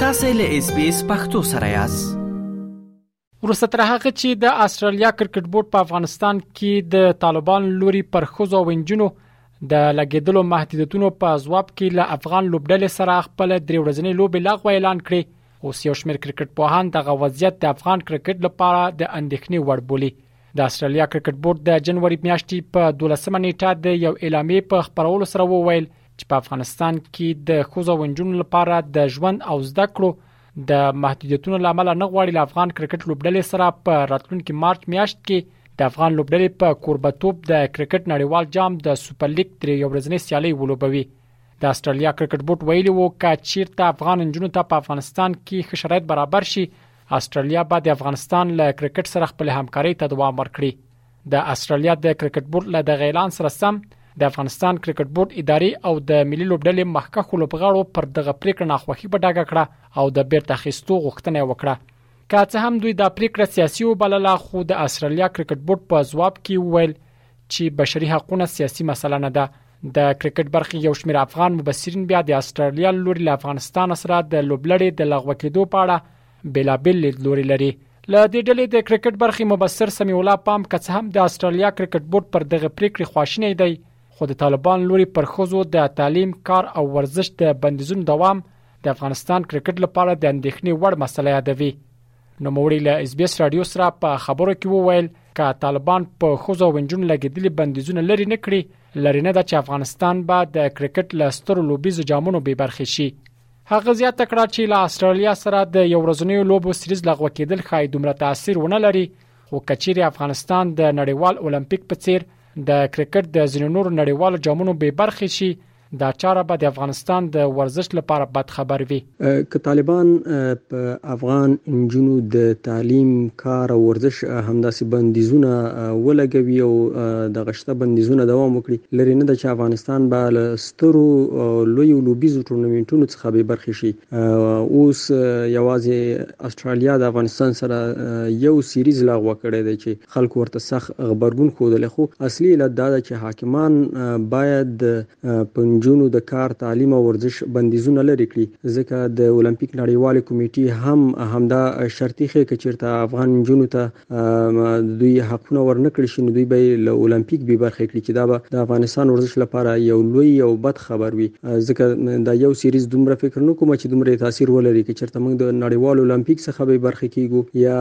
تاسو له اس بي اس پختو سره یاست ورسته تر هغه چې د استرالیا کرکټ بورډ په افغانستان کې د طالبان لوري پر خوځو وینجنو د لګیدلو محدودیتونو په ځواب کې له افغان لوبډلې سره خپل درې ورځنی لوبې لغوه اعلان کړې او سیو شمیر کرکټ پوهان دغه وضعیت د افغان کرکټ لپاره د اندېښنې وړ بولي د استرالیا کرکټ بورډ د جنوري میاشتې په 12مه نیټه د یو اعلامیې په خبرولو سره وویل چې په افغانستان کې د خوځو ونجونو لپاره د ژوند او زده کړو د محدودیتونو لامل نه غواړي له افغان کرکټ لوبډلې سره په راتلونکي مارچ میاشت کې د افغان لوبډلې په کوربتوب د کرکټ نړیوال جام د سوپر لیګ درې یو ورځنی سیالي ولوبوي د استرالیا کرکټ بورډ ویلي وو چې چیرته افغان انجونو ته په افغانستان کې ښه شرایط برابر شي استرالیا به د افغانستان له کرکټ سره خپل همکاري ته دوام ورکړي د استرالیا د کرکټ بورډ له دغه اعلان سره سم د افغانستان کرکټ بورډ اداري او د ملي لوبډلې مخکښو لوبغاړو پر دغه پریکړه ناخوښي په ډاګه کړه او د بیرته اخیستو غوښتنه وکړه که څه هم دوی دا پریکړه سیاسي وبلله خو د استرالیا کرکټ بورډ په ځواب کې وویل چې بشري حقوقونه سیاسي مسله نه ده د کرکټ برخې یو شمېر افغان مبصرین بیا د استرالیا لوري له افغانستان سره د لوبلړې د لغوه کېدو په اړه بېلابېل لیدلوري لري له دې ډلې د کرکټ برخې مبصر سمیع الله پام که څه هم د استرالیا کرکټ بورډ پر دغه پریکړې خواشینی دی خو د طالبان لوري پر خوځو د تعلیم کار او ورزش د بندیزونو دوام د افغانستان کرکټ لپاره د اندېښنې وړ مسله یادوي نوموړي له اس بي اس رادیو سره په خبرو کې وویل ک طالبان په خوځو ونجونو لګیدلي بندیزونه لري نه کړي لري نه د چې افغانستان به د کرکټ له سترو لوبیزو جامونو به برخې شي هغه زیاته کړه چې له استرالیا سره د یو ورځنیو لوبو سریز لغوه کېدل خای دومره تاثیر ونه لري خو کچيري افغانستان د نړیوال اولمپیک په څیر د کرکټ د ځینو نورو نړیوالو جامونو به برخې شي دا چاره به د افغانستان د ورزش لپاره بد خبر وي. که طالبان په افغان نجونو د تعلیم، کار او ورزش همداسې بندیزونه ولګوي او دغه شته بندیزونه دوام وکړي، لرې نه ده چې افغانستان به له سترو او لویو لوبیزو ټورنمنټونو څخه بې برخې شي. اوس یوازې اسټرالیا د افغانستان سره یو سیریز لغوه کړی دی چې خلکو ورته سخت غبرګون ښودلی خو اصلي علت دا ده چې حاکمان باید په نجونو د کار، تعلیم او ورزش بندیزونه لرې کړي ځکه د المپیک نړیوالې کمېټې هم همدا شرط ایښی که چېرته افغان نجونو ته د دوی حقونه ورنه کړل شي نو دوی به یې له المپیک بې برخې کړي چې دا به د افغانستان ورزش لپاره یو لوی او بد خبر وي. ځکه دا یو سیریز دومره فکر نه کوم چې دومره تاثیر ولري که چېرته موږ د نړیوالو المپیک څخه به برخه کیږو یا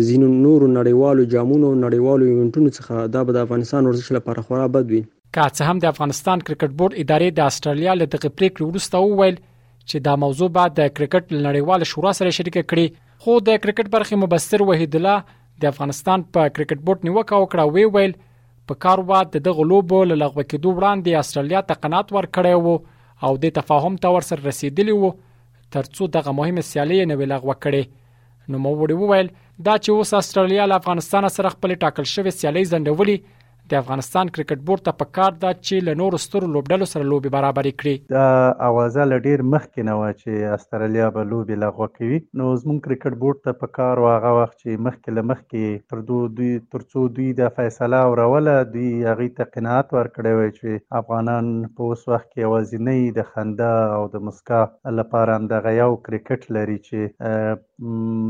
د ځینو نورو نړیوالو جامونو او نړیوالو ایونټونو څخه دا به د افغانستان ورزش لپاره خورا بد وي که څه هم د افغانستان کرکټ بورډ ادارې د استرالیا له دغه پریکړې وروسته وویل چې دا موضوع به د کرکټ له نړیوال شورا سره شریک کړي خو د کرکټ برخې مبصر وحید الله د افغانستان په کرکټ بورډ نیوکه وکړه وی ویل په کار وه د دغه لوبو له لغوه کېدو وړاندې استرالیا ته قناعت ورکړی وو او د تفاهم ته ورسره رسیدلی وو ترڅو دغه مهمه سیالي نه وي لغوه کړي نو موړي وویل دا چې اوس استرالیا له افغانستان سره خپل ټاکل شوی سیالي ځنډولې د افغانستان کرکټ بورډ ته پکار ده چې له نورو سترو لوبډلو سره لوبي برابرې کړي دا اوازه له ډیر مخکې نه و چې استرالیا به لوبي لغوه کوي نو زموږ کرکټ بورډ ته پکار و هغه وخت چې مخکې له مخکې تر دو دوی تر څو دوی دا فیصله اوروله دوی هغوی ته قناعت ورکړی وای چې افغانان په اوس وخت کې یوازینی د خندا او د مسکا لپاره همدغه یو کرکټ لري چې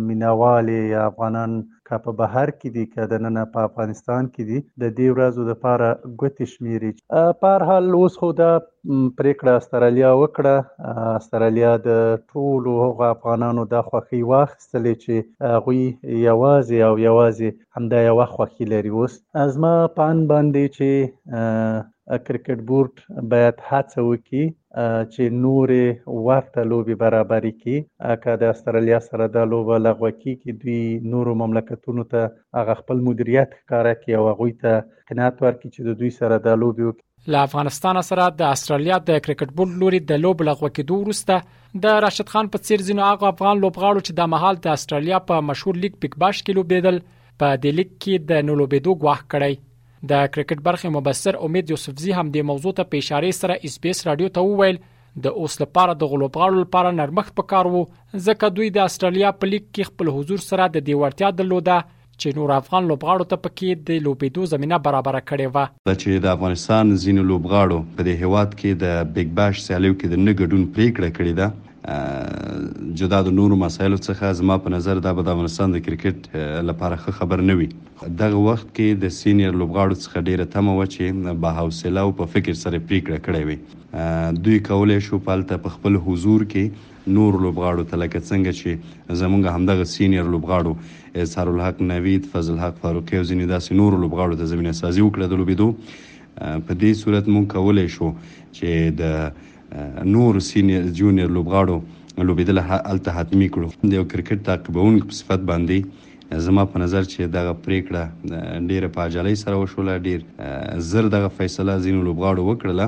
مینوال یې یا افغانان که په بهر کې دي که دننه په افغانستان کې دي د دې ورځو لپاره ګوتې شمیري په هر حال اوس خو دا پریکړه استرالیا وکړه استرالیا د ټولو هغو افغانانو دا خوښي واخیسته اخیستلې چې هغوی یوازې او یوازې همدا یوه خوښي لري اوس زما په ان باندې چې کرکټ بورډ باید هڅه وکړي چې نورې ورته لوبې برابرې کړي که د استرالیا سره دا لوبه لغوه کیږي دوی نورو مملکتونو ته هغه خپل مدیریت ښکاره کړي او هغوی ته قناعت ورکړي چې د دوی سره دا لوبې وکړي له افغانستان سره د استرالیا د کرکټ بورډ لوري د لوب لغوه کېدو وروسته د راشد خان په څیر ځینو هغه افغان لوبغاړو چې د مهال د استرالیا په مشهور لیګ بیگ باش کې لوبېدل په دې لیګ کې د نو لوبېدو غواخ کړی د کرکټ برخې مبصر امید یوسفزی هم د موضوع ته په اشاره سره اس بي اس رادیو ته وویل د اوس لپاره د غلوبغاړو لپاره نرمښت پکار وو ځکه دوی د استرالیا په لیګ کې خپل حضور سره د دیوړتیا درلوده چې نورو افغان لوبغاړو ته په کې د لوبېدو زمینه برابره کړې وه. دا چې د افغانستان ځینو لوبغاړو په دې هېواد کې د بیګ بش سیالیو کې د نه ګډون پرېکړه کړې ده، جدا د نورو مسایلو څخه، زما په نظر دا به د افغانستان د کرکټ لپاره ښه خبر نه وي. دغه وخت کې د سینیر لوبغاړو څخه ډېره تمه وه چې به حوصله او په فکر سره پرېکړه کړی وی. دوی کولای شو په هلته په خپل حضور کې نورو لوبغاړو ته لکه څنګه چې زمونږ همدغه سینیر لوبغاړو اظهارالحق نوید، فضل حق فاروقي او ځینې داسې نورو لوبغاړو ته زمینه سازي وکړه د لوبېدو، په دې صورت مونږ کولی شو چې د نورو سینیر جونیر لوبغاړو لوبېدل هلته حتمي کړو. د یو کرکټ تعقیبوونکي په صفت باندې زما په نظر چې دغه پرېکړه ډېره په عجلۍ سره وشوله، ډېر زر دغه فیصله ځینو لوبغاړو وکړله،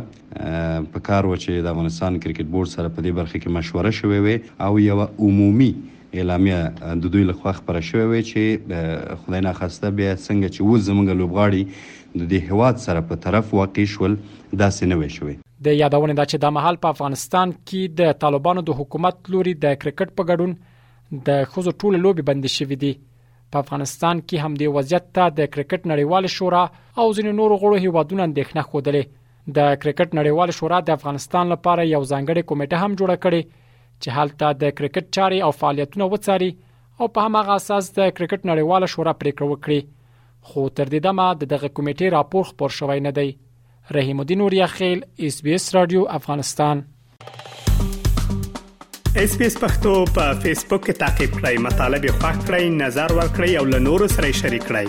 په کار وه چې د افغانستان کرکټ بورډ سره په دې برخه کې مشوره شوې وي او یو عمومي اعلامیه د دوی لخوا خبره شوې وي چې خدای ناخواسته بیا څنګه چې اوس زمونږ لوبغاړي د دې هواد سره په طرف واقع شول داسې نه وي شوې د یادونه ده چې د محل په افغانستان کې د طالبانو د حکومت لوري د کرکټ په ګډون د خزو ټوله لوبي بند شوې دي په افغانستان کې هم د وضعیت ته د کرکټ نړیوال شورا او ځینې نورو غړو هیوادونو اندېښنه خوده د کرکټ نړیوال شورا د افغانستان لپاره یو ځانګړی کمیټه هم جوړه کړي چې هلته د کرکټ چاري او فعالیتونه وڅاري او په همغه اساس د کرکټ نړیوال شورا پریکړه وکړي خو تر دې دمه د دغه کمیټې راپور خپور شوی نه دی رحیم الدین اوریاخیل اس بي اس رادیو افغانستان اس پی اس پختو په فیسبوک کې تا کې پلی مطلب یو فاک کړئ نظر ور کړئ او له نورو سره شریک کړئ